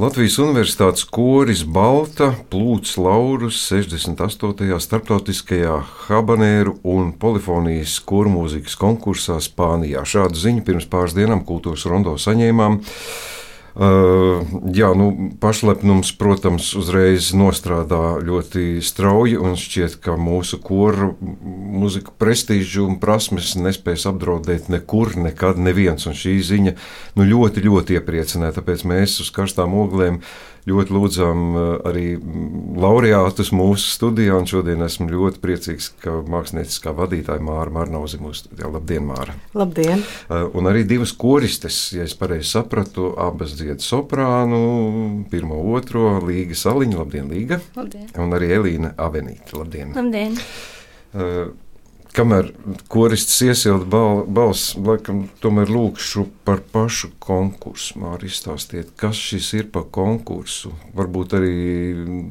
Latvijas Universitātes koris Balta plūcis laurus 68. starptautiskajā habanēru un polifonijas kormūzikas konkursā Spānijā. Šādu ziņu pirms pāris dienām kultūras rondo saņēmām. Jā, nu, pašlepnums, protams, uzreiz nostrādā ļoti strauji, un šķiet, ka mūsu kora mūzika prestīžu un prasmes nespēs apdraudēt nekur, nekad neviens. Un šī ziņa nu, ļoti, ļoti iepriecināja. Tāpēc mēs uz karstām oglēm ļoti lūdzam eh, arī laureātus mūsu studijā. Šodien esmu ļoti priecīgs, ka mākslinieckā vadītāja Māra Marnauzi mūsu studijā. Labdien, Māra! Labdien! Eh, un arī divas koristes, ja es pareizi sapratu, abas dzied soprānu, pirmo, otro Līga Saliņa. Labdien, Līga! Labdien! Un arī Elīna Avenīta. Labdien! Labdien. Uh, Kamēr korists iesilda bal, balss, laikam, tomēr lūkšu par pašu konkursu. Māri, izstāstiet, kas šis ir par konkursu. Varbūt arī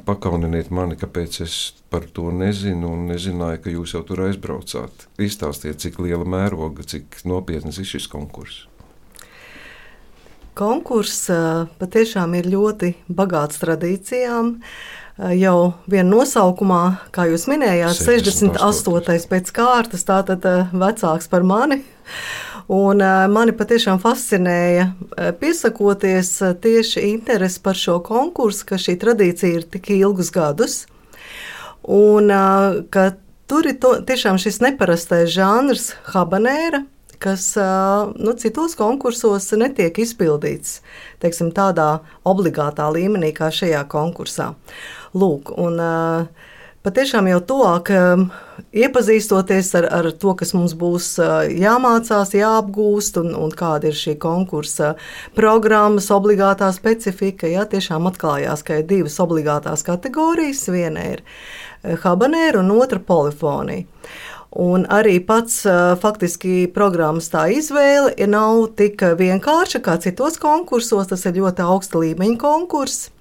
pakauniniet mani, kāpēc es par to nezinu un nezināju, ka jūs jau tur aizbraucāt. Izstāstiet, cik liela mēroga, cik nopietnas ir šis konkurss. Konkurss patiešām ir ļoti bagāts tradīcijām. Jau vienā nosaukumā, kā jūs minējāt, 68. pēc kārtas, tātad vecāks par mani. Un mani patiešām fascinēja, piesakoties tieši interesi par šo konkursu, ka šī tradīcija ir tik ilgus gadus. Un ka tur ir to, tiešām šis neparastais žanrs, habanēra, kas nu, citos konkursos netiek izpildīts teiksim, tādā obligātā līmenī kā šajā konkursā. Lūk, un, Patiešām jau tuvāk iepazīstoties ar, ar to, kas mums būs jāmācās, jāapgūst, un, un kāda ir šī konkursa programmas obligātā specifika, jā, tiešām atklājās, ka ir divas obligātās kategorijas. Viena ir habanēra un otra polifonija. Un arī pats faktiski programmas tā izvēle nav tik vienkārša kā citos konkursos. Tas ir ļoti augsta līmeņa konkurss.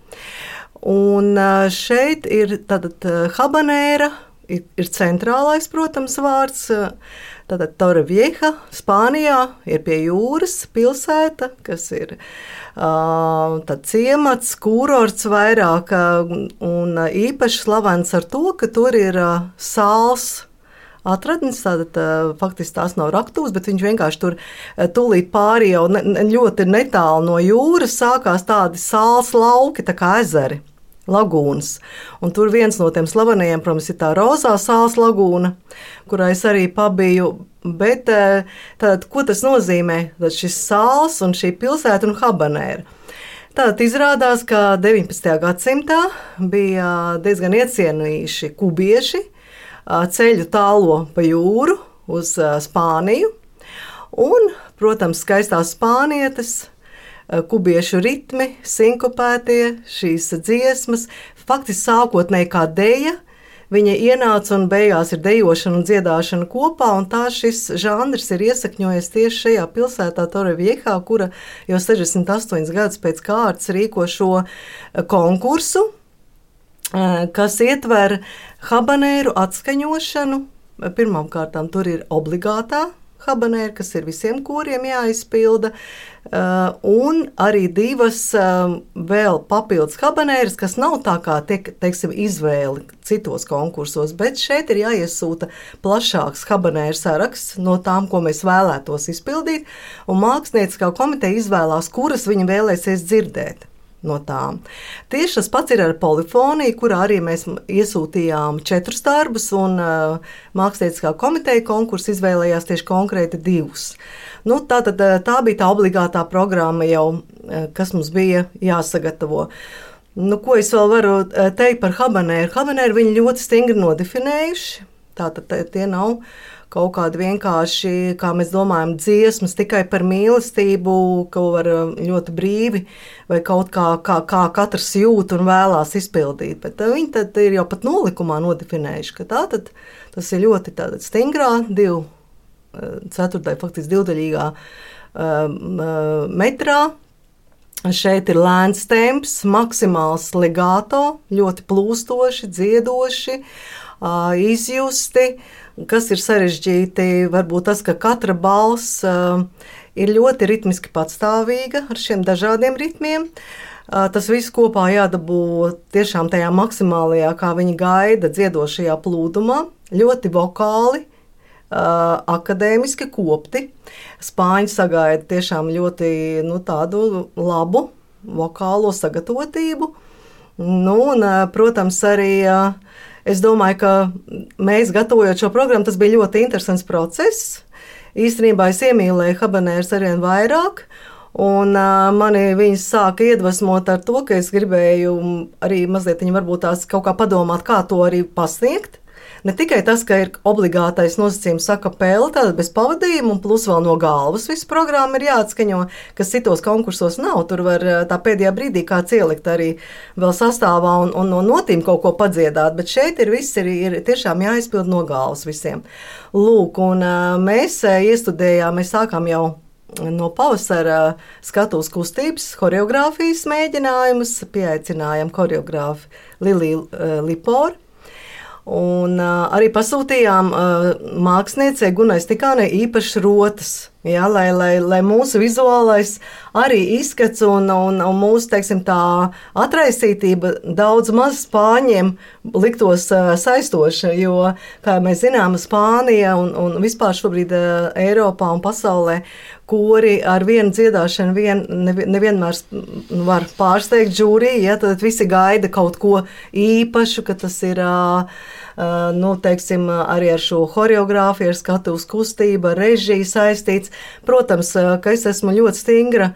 Un šeit ir tātad habanēra, ir, ir centrālais, protams, vārds. Tātad Torre Vieja, Spānijā, ir pie jūras pilsēta, kas ir uh, ciemats, kūrorts vairāk, un īpaši slavens ar to, ka tur ir uh, sāls atradnis. Tātad, faktiski tās nav raktūs, bet viņš vienkārši tur tūlīt pāri jau ne, ļoti netālu no jūras sākās tādi sāls lauki, tā kā ezeri. Lagūnas. Un tur viens no tiem slavenajiem, protams, ir tā rozā sāls lagūna, kurā es arī pabiju. Bet tātad, ko tas nozīmē? Tad šis sāls un šī pilsēta un habanēra. Tātad izrādās, ka 19. gadsimtā bija diezgan iecienījuši kubieši, ceļu tālo pa jūru uz Spāniju. Un, protams, skaistās spānietes, kubiešu ritmi, sinkopētie, šīs dziesmas, faktiski sākotnēji kā dēļa. Viņa ienāca un beigās ir dejošana un dziedāšana kopā, un tā šis žanrs ir iesakņojies tieši šajā pilsētā, Torreviekā, kura jau 68 gadus pēc kārtas rīko šo konkursu, kas ietver habanēru atskaņošanu. Pirmkārt, tur ir obligātā habanēra, kas ir visiem koriem jāizpilda, un arī divas vēl papildus habanēras, kas nav tā kā tiek, teiksim, izvēle citos konkursos, bet šeit ir jāiesūta plašāks habanēra saraksts no tām, ko mēs vēlētos izpildīt, un mākslinieckā komiteja izvēlās, kuras viņa vēlēsies dzirdēt no tām. Tieši tas pats ir ar polifoniju, kurā arī mēs iesūtījām četrus darbus, un uh, Mākslinieckā komiteja konkursu izvēlējās tieši konkrēti divus. Nu, tā, tad, uh, tā bija tā obligātā programma, jau, uh, kas mums bija jāsagatavo. Nu, ko es vēl varu uh, teikt par habanēru? Habanēru viņi ļoti stingri nodefinējuši. Tātad tie nav kaut kādi vienkārši, kā mēs domājam, dziesmas tikai par mīlestību, ko var um, ļoti brīvi vai kaut kā, kā, kā katrs jūt un vēlās izpildīt. Bet uh, viņi tad ir jau pat nolikumā nodefinējuši, ka tā tad tas ir ļoti stingrā, divu uh, ceturtajā, faktiski divdaļīgā um, uh, metrā. Šeit ir lēns temps, maksimāls legato, ļoti plūstoši, dziedoši, izjusti. Kas ir sarežģīti, varbūt tas, ka katra balss uh, ir ļoti ritmiski patstāvīga ar šiem dažādiem ritmiem. Tas viss kopā jādabū tiešām tajā maksimālajā, kā viņi gaida, dziedošajā plūdumā, ļoti vokāli, akadēmiski kopti. Spāņi sagaida tiešām ļoti nu, tādu labu vokālo sagatavotību. Nu, un, protams, arī es domāju, ka mēs gatavojot šo programmu, tas bija ļoti interesants process. Īstenībā es iemīlēju habanērus arvien vairāk. Un uh, mani viņas sāka iedvesmot ar to, ka es gribēju arī mazliet varbūt tās kaut kā padomāt, kā to arī pasniegt. Ne tikai tas, ka ir obligātais nosacījums, saka, pēle, tāda bez pavadījuma, un plus vēl no galvas visu programmu ir jāatskaņo, kas citos konkursos nav. Tur var tā pēdējā brīdī kāds ielikt arī vēl sastāvā un, un no notīm kaut ko padziedāt, bet šeit ir viss ir, ir tiešām jāizpild no galvas visiem. Lūk, un mēs iestudējām, mēs sākām jau no pavasara skatuves kustības, choreogrāfijas mēģinājumus, pieaicinājām choreogrāfu Liliju Liporu. Un uh, arī pasūtījām uh, māksliniecei Gunai Stikānai īpašas rotas, ja, lai, lai, lai mūsu vizuālais arī izskats un, un, un mūsu teiksim, atraisītība daudz maz spāņiem liktos uh, saistoša. Jo, kā mēs zinām, Spānija un, un vispār šobrīd uh, Eiropā un pasaulē kuri ar vienu dziedāšanu vien, nevienmēr var pārsteigt žūriju, ja, tad visi gaida kaut ko īpašu, ka tas ir. Uh, nu, teiksim, arī ar šo choreogrāfiju, ar skatuves kustību, ar režiju saistīts. Protams, ka es esmu ļoti stingra.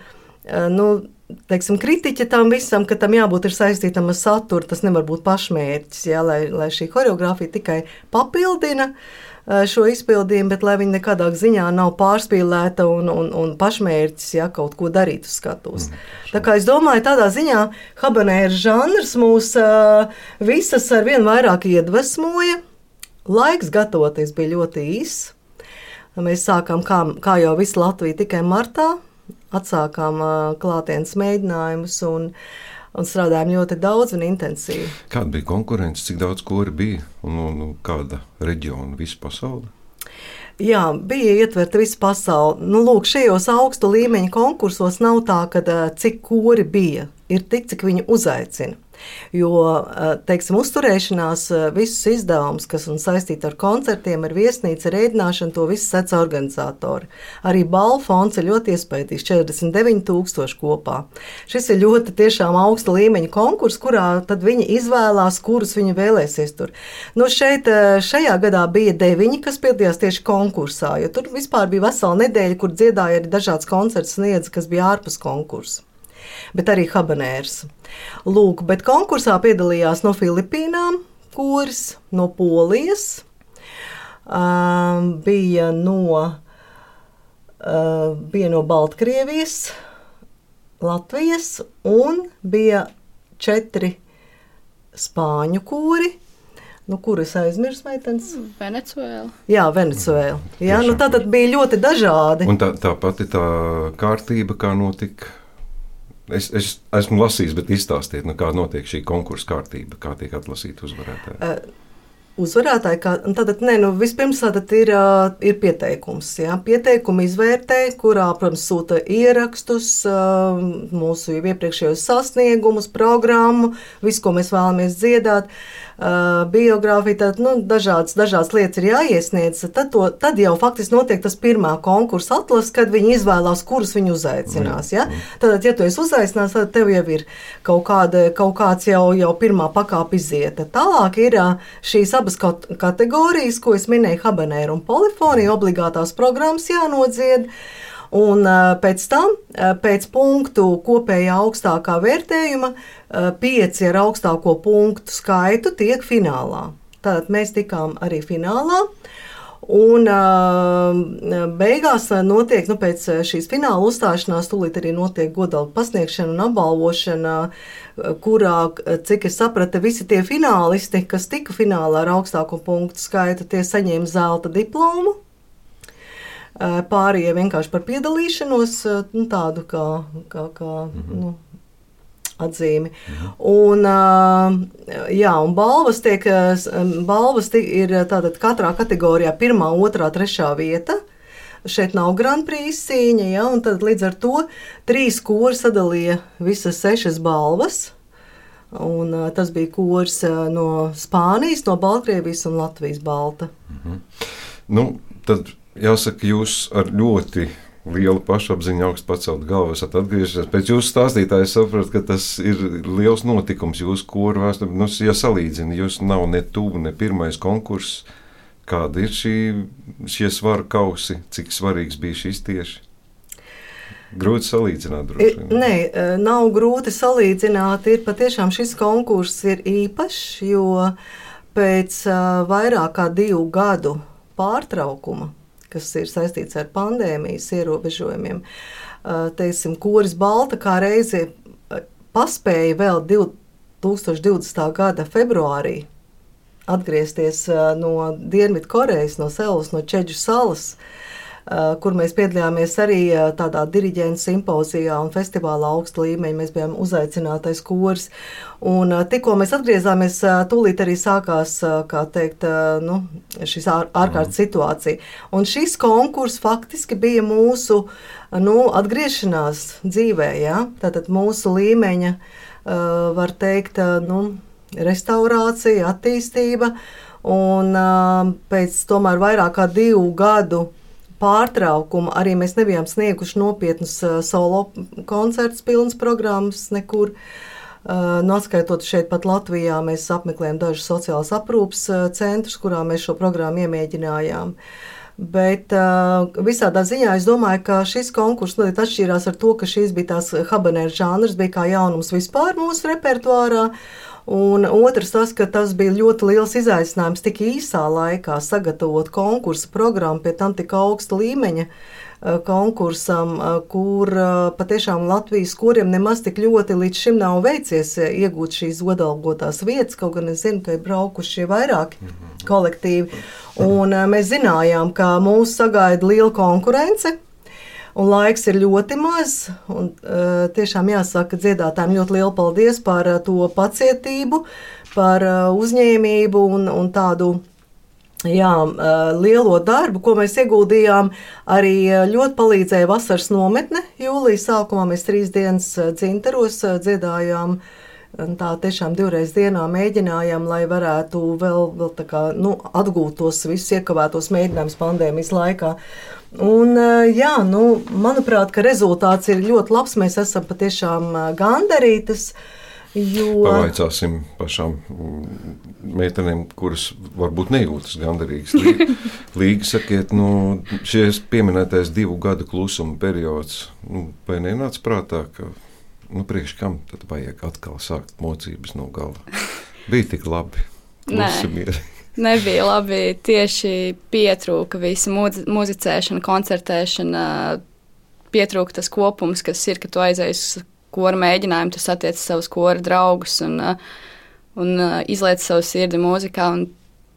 Nu, teiksim, kritiķi tam visam, ka tam jābūt saistītam ar saturu. Tas nevar būt pašmērķis, jā, lai, lai šī choreogrāfija tikai papildina uh, šo izpildījumu, bet lai viņi nekādā ziņā nav pārspīlēta un, un, un pašmērķis, ja kaut ko darīt uz skatuves. Mm, tā kā es domāju, tādā ziņā habanēra žanrs mūs uh, visas ar vien vairāk iedvesmoja. Laiks gatavoties bija ļoti īss. Mēs sākām, kā, kā jau visu Latviju, tikai martā. Atsākām uh, klātienes mēģinājumus. Un, uh, un strādājām ļoti daudz un intensīvi. Kāda bija konkurence, cik daudz kori bija un, un, un kāda reģiona, visa pasaule? Jā, bija ietverta visa pasaule. Nu, lūk, šajos augstu līmeņa konkursos nav tā, ka cik kori bija, ir tik, cik viņi uzaicina. Jo, eh, teiksim, uzturēšanās eh, visus izdevumus, kas saistīti ar koncertiem, ar viesnīcu, ar ēdināšanu, to visu sec organizatori. Arī balvu fonds ir ļoti iespaidīgs - 49,000 kopā. Šis ir ļoti tiešām augsta līmeņa konkurss, kurā viņi izvēlās, kurus viņi vēlēsies tur. Nu, šeit, eh, šajā gadā bija deviņi, kas piedalījās tieši konkursā, jo tur vispār bija vesela nedēļa, kur dziedāja arī dažādas koncerts sniedz, kas bija ārpus konkursa bet arī habanērs. Lūk, bet konkursā piedalījās no Filipīnām koris, no Polijas, um, bija no, uh, bija no Baltkrievijas, Latvijas un bija četri spāņu kori. Nu, kuras aizmirsu, meitenes? Venecuēla. Jā, Venecuēla. Jā, nu, tā tad bija ļoti dažādi. Un tā, tā pati tā kārtība, kā notika Es, es esmu lasījis, bet izstāstiet, nu, kā notiek šī konkursa kārtība, kā tiek atlasīti uzvarētāji. Uh, uzvarētāji. Kā, tātad, ne, nu, vispirms tātad ir, uh, ir pieteikums. Ja? Pieteikumu izvērtē, kurā, protams, sūta ierakstus, uh, mūsu iepriekšējos sasniegumus, programmu, visu, ko mēs vēlamies dziedāt. Uh, biogrāfija, tad nu, dažādas, dažādas lietas ir jāiesniedz. Tad, to, tad jau faktiski notiek tas pirmā konkursa atlases, kad viņi izvēlās, kurus viņi uzaicinās. Ja? Tad, ja tu esi uzaicināts, tad tev jau ir kaut, kāda, kaut kāds jau, jau pirmā pakāpe izieta. Tālāk ir šīs abas kategorijas, ko es minēju, habanēra un polifonija, obligātās programmas jānodzied. Un pēc tam, pēc punktu kopējā augstākā vērtējuma, pieci ar augstāko punktu skaitu tiek finālā. Tātad mēs tikām arī finālā. Un beigās notiek, nu, pēc šīs fināla uzstāšanās, tūlīt arī notiek godalga pasniegšana un apbalvošana, kurā, cik es sapratu, visi tie finālisti, kas tika finālā ar augstāko punktu skaitu, tie saņēma zelta diplomu. Pārējie vienkārši par piedalīšanos, nu, tādu kā, kā, kā mm -hmm. nu, atzīmi. Mhm. Un, jā, un balvas, tiek, balvas tiek, ir tātad katrā kategorijā pirmā, otrā, trešā vieta. Šeit nav Grand Prix cīņa, ja, un tad līdz ar to trīs kori sadalīja visas sešas balvas. Un, tas bija kurs no Spānijas, no Baltkrievijas un Latvijas balta. Mhm. Nu, tad jāsaka, jūs ar ļoti liela pašapziņa, augstu pacelt galvu, esat atgriežies. Pēc jūsu stāstītāja saprotu, ka tas ir liels notikums jūsu koru vēsturē. Nu, ja salīdzina, jūs nav ne tuvu, ne pirmais konkurss. Kāda ir šī, šie svaru kausi, cik svarīgs bija šis tieši? Grūti salīdzināt, droši vien. Nē, e, nav grūti salīdzināt. Ir patiešām šis konkurss ir īpašs, jo pēc uh, vairāk kā divu gadu pārtraukuma kas ir saistīts ar pandēmijas ierobežojumiem. Teiksim, Koris Balta kā reizi paspēja vēl 2020. gada februārī atgriezties no Dienvidkorejas, no Seulas, no Čeģu salas. Uh, kur mēs piedalījāmies arī eh, tādā diriģenta simpozijā un festivālā augsta līmeņa. Mēs bijām uzaicinātais kurs. Un eh, tikko mēs atgriezāmies, tūlīt arī sākās teikt, nu, šis ār, ārkārtas situācija. Un šis konkurss faktiski bija mūsu nu, atgriešanās dzīvē, ja? tātad mūsu līmeņa, var teikt, nu, restaurācija, attīstība. Un pēc tomēr vairāk kā divu gadu pārtraukuma arī mēs nebijām snieguši nopietnus solo koncertus, pilnas programmas nekur. Uh, nu, atskaitot šeit, pat Latvijā, mēs apmeklējām dažus sociālās aprūpes centrus, kurā mēs šo programmu iemēģinājām. Bet uh, visādā ziņā es domāju, ka šis konkurss nu, atšķīrās ar to, ka šīs bija tās habanēra žanrs, bija kā jaunums vispār mūsu repertuārā. Un otrs, tas, ka tas bija ļoti liels izaicinājums tik īsā laikā sagatavot konkursu programmu pie tam tik augsta līmeņa eh, konkursam, eh, kur eh, patiešām Latvijas koriem nemaz tik ļoti līdz šim nav veicies iegūt šīs godalgotās vietas, kaut gan es zinu, ka ir braukuši vairāki mhm. kolektīvi. Un mēs zinājām, ka mūs sagaida liela konkurence un laiks ir ļoti maz. Un, uh, tiešām jāsaka dziedātājiem ļoti lielu paldies par uh, to pacietību, par uh, uzņēmību un, un tādu. Jā, lielo darbu, ko mēs ieguldījām, arī ļoti palīdzēja vasaras nometne. Jūlijā sākumā mēs trīs dienas dzinteros dziedājām uh, Tā tiešām divreiz dienā mēģinājām, lai varētu vēl, vēl kā, nu, atgūt tos visus iekavētos mēģinājumus pandēmijas laikā. Un, jā, nu, manuprāt, rezultāts ir ļoti labs. Mēs esam patiešām gandarītas. Jo... Pavaicāsim pašām mm, meitenēm, kuras varbūt nejūtas gandarīgas. Līga sakiet, nu, šis pieminētais divu gadu klusuma periods, nu, vai nenāca prātā, ka nu, priekš kam tad vajag atkal sākt mocības no gala? Bija tik labi. Nē, nebija labi. Tieši pietrūka visa muzicēšana, koncertēšana. Pietrūka tas kopums, kas ir, ka tu aizēji uz kora mēģinājumu, tu satiec savus kora draugus un, un izlaiž savu sirdi mūzikā.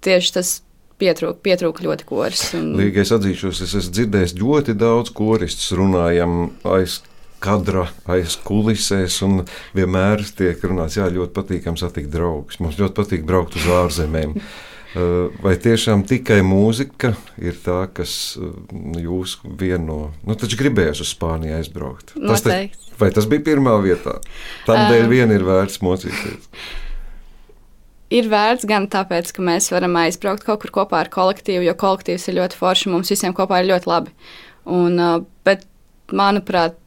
Tieši tas pietrūka, pietrūka ļoti koris. Un... Līgai es atzīšos, es esmu dzirdējis ļoti daudz koristus runājam aiz kadra aiz kulisēs, un vienmēr tiek runāts, jā, ļoti patīkami satikt draugus. Mums ļoti patīk braukt uz ārzemēm. Uh, vai tiešām tikai mūzika ir tā, kas uh, jūs vieno? Nu, taču gribējās uz Spāniju aizbraukt. Tas te, vai tas bija pirmā vietā? Tādēļ um, vien ir vērts mocīties. Ir vērts gan tāpēc, ka mēs varam aizbraukt kaut kur kopā ar kolektīvu, jo kolektīvs ir ļoti foršs un mums visiem kopā ir ļoti labi. Un, bet, manuprāt,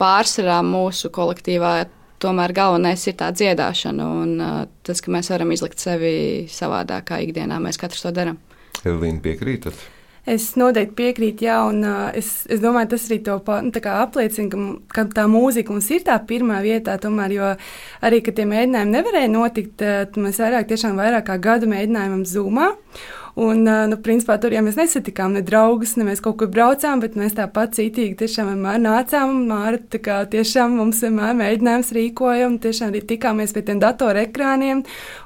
pārsvarā mūsu kolektīvā tomēr galvenais ir tā dziedāšana un uh, tas, ka mēs varam izlikt sevi savādāk, kā ikdienā mēs katrs to darām. Elīna, piekrītat? Es noteikti piekrītu, jā, un uh, es, es domāju, tas arī to nu, apliecina, ka, ka tā mūzika mums ir tā pirmā vietā. Tomēr, jo arī, kad tie mēģinājumi nevarēja notikt, uh, mēs vairāk, tiešām vairāk kā gadu mēģinājām Zoomā. Un, nu, principā, tur jau mēs nesatikām ne draugus, ne mēs kaut kur braucām, bet mēs tāpat cītīgi tiešām vienmēr nācām. Māra tiešām mums vienmēr mēģinājums rīkoja un tiešām arī tikāmies pie tiem datorekrāniem.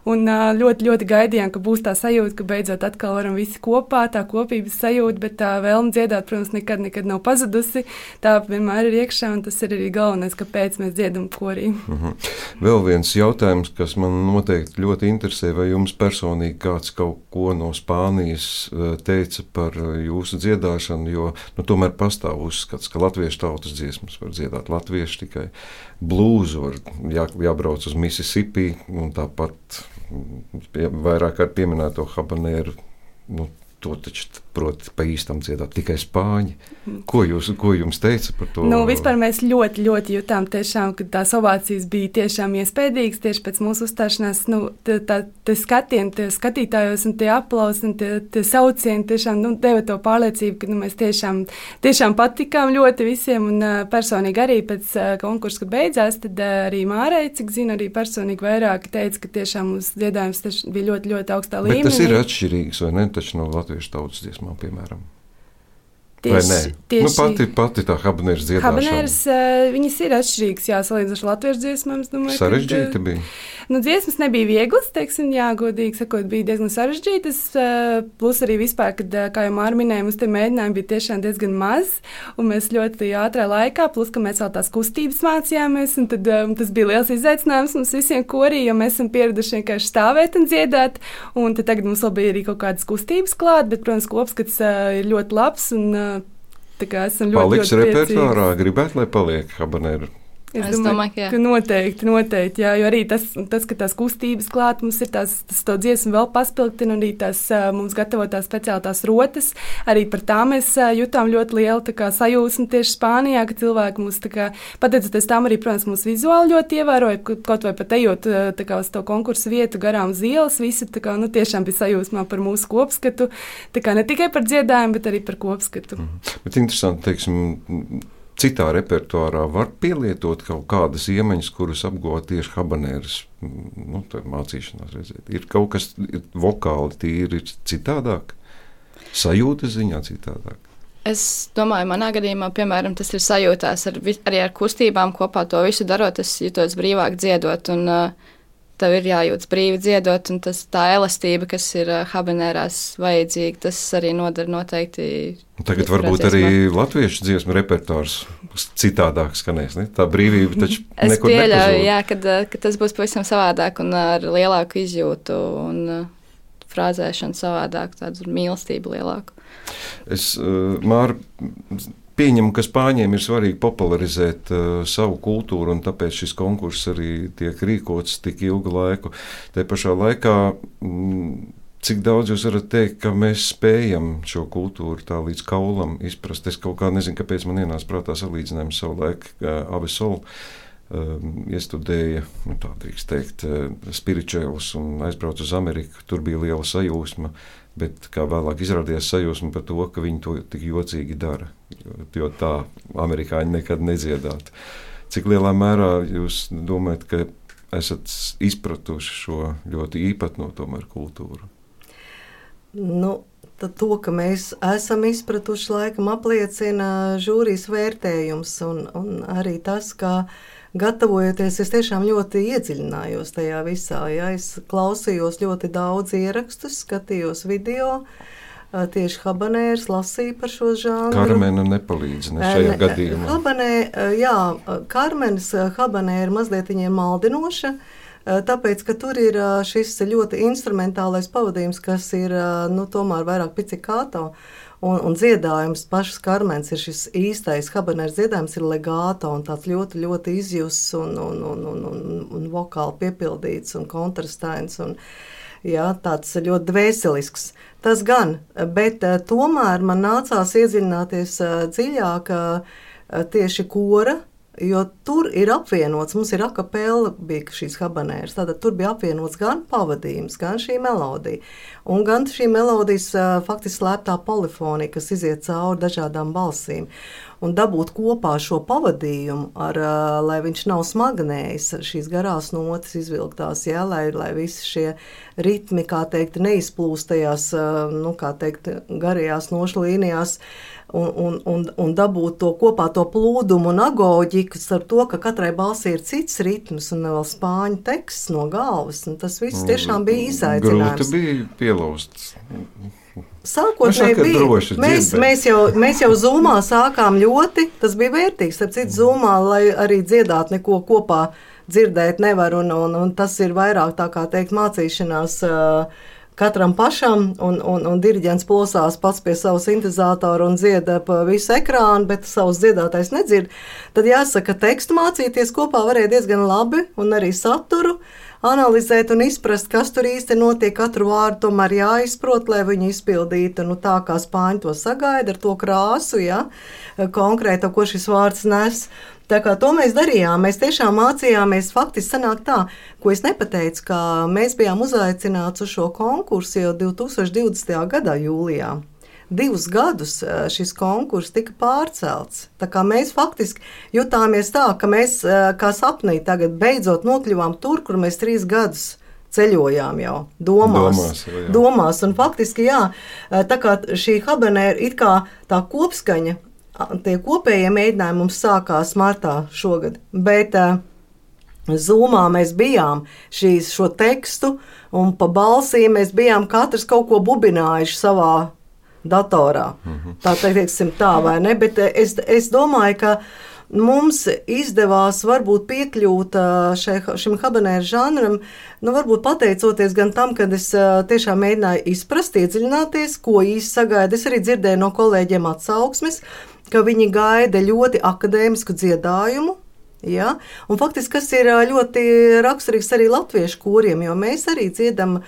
Un ļoti, ļoti gaidījām, ka būs tā sajūta, ka beidzot atkal varam visi kopā, tā kopības sajūta, bet tā vēlme dziedāt, protams, nekad, nekad nav pazudusi. Tā vienmēr ir iekšā, un tas ir arī galvenais, kāpēc mēs dziedam korī. Mm -hmm. Vēl viens jautājums, kas man noteikti ļoti interesē, vai jums personīgi kāds kaut ko no spēkiem Spānijas teica par jūsu dziedāšanu, jo nu, tomēr pastāv uzskats, ka latviešu tautas dziesmas var dziedāt latvieši tikai blūzu, var jā, jābrauc uz Mississippi un tāpat vairāk kārt pieminēto habanēru. Nu, to taču prot pa īstam dziedāt tikai spāņi. Ko, jūs, ko jums teica par to? Nu, vispār mēs ļoti, ļoti jutām, tiešām, ka tās ovācijas bija tiešām iespējīgas tieši pēc mūsu uzstāšanās. Nu, tā, tā, tie skatieni, tie skatītājos un tie aplausi un tie, tie saucieni tiešām nu, deva to pārliecību, ka nu, mēs tiešām, tiešām patikām ļoti visiem. Un uh, personīgi arī pēc uh, konkursa, kad beidzās, tad uh, arī Mārei, cik zinu, arī personīgi vairāk teica, ka tiešām mūsu dziedājums bija ļoti, ļoti augstā līmenī. Bet tas ir atšķirīgs, vai ne? Taču no latviešu tautas dziesmām, piemēram. Tieši, tieši nu, pati, pati tā habanēras dziedāšana. Habanēras, uh, viņas ir atšķirīgas, jā, salīdzinot ar latviešu dziesmām. Domāju, Sarežģīti bija. Nu, dziesmas nebija vieglas, teiksim, jā, godīgi sakot, bija diezgan sarežģītas. Uh, plus arī vispār, kad, uh, kā jau Mārta minēja, mums tie mēģinājumi bija tiešām diezgan maz, un mēs ļoti ātrā laikā, plus, ka mēs vēl tās kustības mācījāmies, un tad um, tas bija liels izaicinājums mums visiem korī, jo mēs esam pieraduši vienkārši stāvēt un dziedāt, un tagad mums vēl bija arī kaut kādas kustības klāt, bet, protams, kopskats uh, ir ļoti labs. Un, uh, Tā kā esam ļoti. Paliks ļoti repertuārā, gribētu, lai paliek habanēra. Es, es domāju, domāju ka, ka noteikti, noteikti, jā, jo arī tas, tas ka tās kustības klāt mums ir tās, tas to dziesmu vēl paspilgtina, un arī tās mums gatavotās speciālās rotas. Arī par tām mēs jutām ļoti lielu kā, sajūsmu tieši Spānijā, ka cilvēki mūs, kā, pateicoties tam arī, protams, mūs vizuāli ļoti ievēroja, kaut vai pat ejot kā, uz to konkursu vietu garām uz ielas, visi kā, nu, tiešām bija sajūsmā par mūsu kopskatu, kā, ne tikai par dziedājumu, bet arī par kopskatu. Mm. Bet interesanti, teiksim, citā repertuārā var pielietot kaut kādas iemaņas, kuras apgūt tieši habanēras nu, mācīšanās. Redziet. Ir kaut kas ir vokāli, tīri citādāk, sajūta ziņā citādāk. Es domāju, manā gadījumā, piemēram, tas ir sajūtās ar, arī ar kustībām kopā to visu darot. Es jutos brīvāk dziedot, un uh, tev ir jājūtas brīvi dziedot, un tas, tā elastība, kas ir habanērās vajadzīga, tas arī noder noteikti. Tagad varbūt arī latviešu dziesmu repertuārs citādāk skanēs. Ne? Tā brīvība taču es nekur pieļauju, jā, kad, ka tas būs pavisam savādāk un ar lielāku izjūtu un frāzēšanu savādāk, tādu mīlestību lielāku. Es, Māra, pieņemu, ka Spāņiem ir svarīgi popularizēt uh, savu kultūru, un tāpēc šis konkurss arī tiek rīkots tik ilgu laiku. Te pašā laikā, mm, cik daudz jūs varat teikt, ka mēs spējam šo kultūru tā līdz kaulam izprast? Es kaut kā nezinu, kāpēc man ienāca prātā salīdzinājums savulaik uh, Avesolu. Um, iestudēja, nu, tā drīkst teikt, uh, spirituālus un aizbrauca uz Ameriku. Tur bija liela sajūsma. Uh, Bet kā vēlāk izrādījās sajūsma par to, ka viņi to tik jocīgi dara. Jo tā amerikāņi nekad nedziedātu. Cik lielā mērā jūs domājat, ka esat izpratuši šo ļoti īpatno tomēr kultūru? Nu, to, ka mēs esam izpratuši, laikam apliecina žūrijas vērtējums un, un arī tas, ka gatavojoties, es tiešām ļoti iedziļinājos tajā visā. Ja? Es klausījos ļoti daudz ierakstus, skatījos video. Tieši habanērs lasīja par šo žānru. Karmena nepalīdz ne šajā ne, gadījumā. Habanē, jā, Karmenes habanē ir mazliet maldinoša, tāpēc, ka tur ir šis ļoti instrumentālais pavadījums, kas ir, nu, tomēr vairāk picikāto. Un, un dziedājums, pašs karmens ir šis īstais habanērs dziedājums, ir legāto un tāds ļoti, ļoti izjusts un, un, un, un, un, un vokāli piepildīts un kontrastains. Un, jā, tāds ļoti dvēselisks. Tas gan, bet uh, tomēr man nācās iedziļināties uh, dziļāk uh, tieši kora Jo tur ir apvienots, mums ir akapela, bija šīs habanēras. Tātad tur bija apvienots gan pavadījums, gan šī melodija. Un gan šī melodijas faktiski slēptā polifonija, kas iziet cauri dažādām balsīm. Un dabūt kopā šo pavadījumu, ar, lai viņš nav smagnējis, šīs garās notis izvilktās, jā, lai, lai visi šie ritmi, kā teikt, neizplūstajās, nu, kā teikt, garajās nošlīnijās. līnijās un, un, un, un dabūt to kopā, to plūdumu un agoģiku ar to, ka katrai balsī ir cits ritms un vēl spāņu teksts no galvas. Tas viss mm, tiešām bija izaicinājums. Grūti bija pielausts. Sākotnēji bija droši. Mēs, mēs, jau, mēs jau zumā sākām ļoti, tas bija vērtīgs. Ar citu zumā, lai arī dziedāt neko kopā dzirdēt nevar, un, un, un tas ir vairāk tā kā teikt mācīšanās. Uh, katram pašam, un, un, un diriģents plosās pats pie sava sintēzatora un dzieda pa visu ekrānu, bet savus dziedātājs nedzird, tad jāsaka, ka tekstu mācīties kopā varēja diezgan labi un arī saturu analizēt un izprast, kas tur īsti notiek. Katru vārdu tomēr jāizprot, lai viņi izpildītu nu, tā, kā spāņi to sagaida, ar to krāsu, ja, konkrēti, ko šis vārds nes. Tā kā to mēs darījām, mēs tiešām mācījāmies. Faktiski sanāk tā, ko es nepateicu, ka mēs bijām uzaicināti uz šo konkursu jau 2020. gada jūlijā. Divus gadus eh, šis konkurss tika pārcelts. Mēs faktiski jutāmies tā, ka mēs eh, kā sapnī tagad beidzot nokļuvām tur, kur mēs trīs gadus ceļojām jau domās. Domās, jā. domās un faktiski, jā, eh, tā kā šī habanēra kā tā kopskaņa tie kopējie mēģinājumi mums sākās martā šogad. Bet uh, Zumā mēs bijām šīs, šo tekstu, un pa balsīm mēs bijām katrs kaut ko bubinājuši savā datorā. Mm -hmm. Tā teiksim, tā vai ne? Bet es, es domāju, ka mums izdevās varbūt piekļūt šai, šim habanēru žanram, nu, varbūt pateicoties gan tam, ka es tiešām mēģināju izprast, iedziļināties, ko īsti sagaidu. Es arī dzirdēju no kolēģiem atsauksmes, ka viņi gaida ļoti akadēmisku dziedājumu. Ja? Un faktiski tas ir ļoti raksturīgs arī latviešu koriem, jo mēs arī dziedam,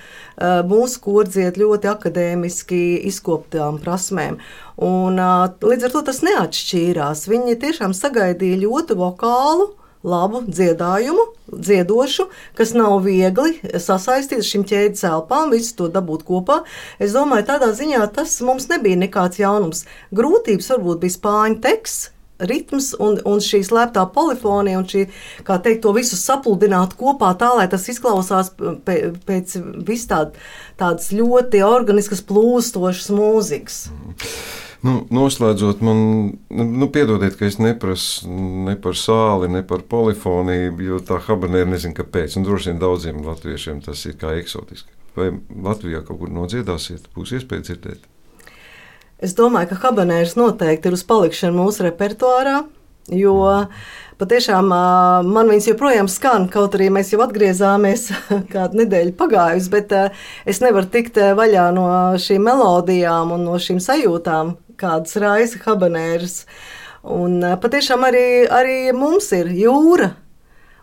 mūsu kori dzied ļoti akadēmiski izkoptām prasmēm. Un, līdz ar to tas neatšķīrās. Viņi tiešām sagaidīja ļoti vokālu labu dziedājumu, dziedošu, kas nav viegli sasaistīt šīm ķēdes elpām, visu to dabūt kopā. Es domāju, tādā ziņā tas mums nebija nekāds jaunums. Grūtības varbūt bija spāņu teksts. Ritms un, un šī slēptā polifonija, un šī, kā teikt, to visu sapludināt kopā tā, lai tas izklausās pēc vis tād, tādas ļoti organiskas, plūstošas mūzikas. Mm. Nu, noslēdzot, man, nu, piedodiet, ka es neprasu ne par sāli, ne par polifoniju, jo tā habanēra nezinu, kāpēc. Un droši vien daudziem latviešiem tas ir kā eksotiski. Vai Latvijā kaut kur nodziedāsiet, būs iespēja dzirdēt? Es domāju, ka habanērs noteikti ir uz palikšanu mūsu repertuārā, jo patiešām man viņas joprojām skan, kaut arī mēs jau atgriezāmies kādu nedēļu pagājusi, bet es nevaru tikt vaļā no šīm melodijām un no šīm sajūtām, kādas raisa habanēras. Un patiešām arī, arī mums ir jūra.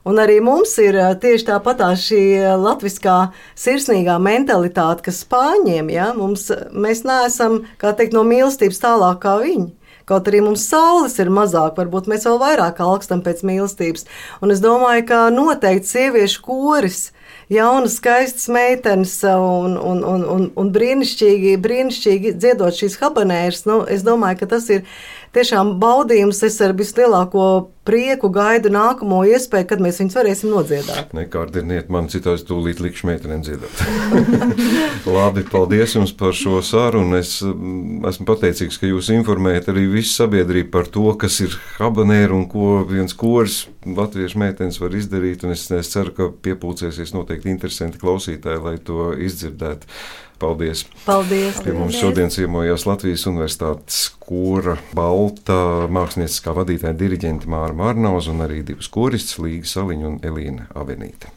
Un arī mums ir tieši tāpat tā šī latviskā sirsnīgā mentalitāte, kas spāņiem, ja, mums, mēs neesam, kā teikt, no mīlestības tālāk kā viņi. Kaut arī mums saules ir mazāk, varbūt mēs vēl vairāk alkstam pēc mīlestības. Un es domāju, ka noteikti sieviešu koris jaunas, skaistas meitenes un, un, un, un, un brīnišķīgi, brīnišķīgi dziedot šīs habanēras. Nu, es domāju, ka tas ir tiešām baudījums. Es ar vislielāko prieku gaidu nākamo iespēju, kad mēs viņus varēsim nodziedāt. Nekārdiniet man citādi tūlīt likšu meitenēm dziedāt. Labi, paldies jums par šo sarunu. Es mm, esmu pateicīgs, ka jūs informējat arī visu sabiedrību par to, kas ir habanēra un ko viens kurs latviešu meitenes var izdarīt. Es, es ceru, ka piepūcēsies noteikti interesanti klausītāji, lai to izdzirdētu. Paldies! Paldies! Pie mums šodien ciemojās Latvijas Universitātes kora balta mākslinieckā vadītāja diriģente Māra Mārnauz un arī divas koristas Līga Saliņa un Elīna Avenīte.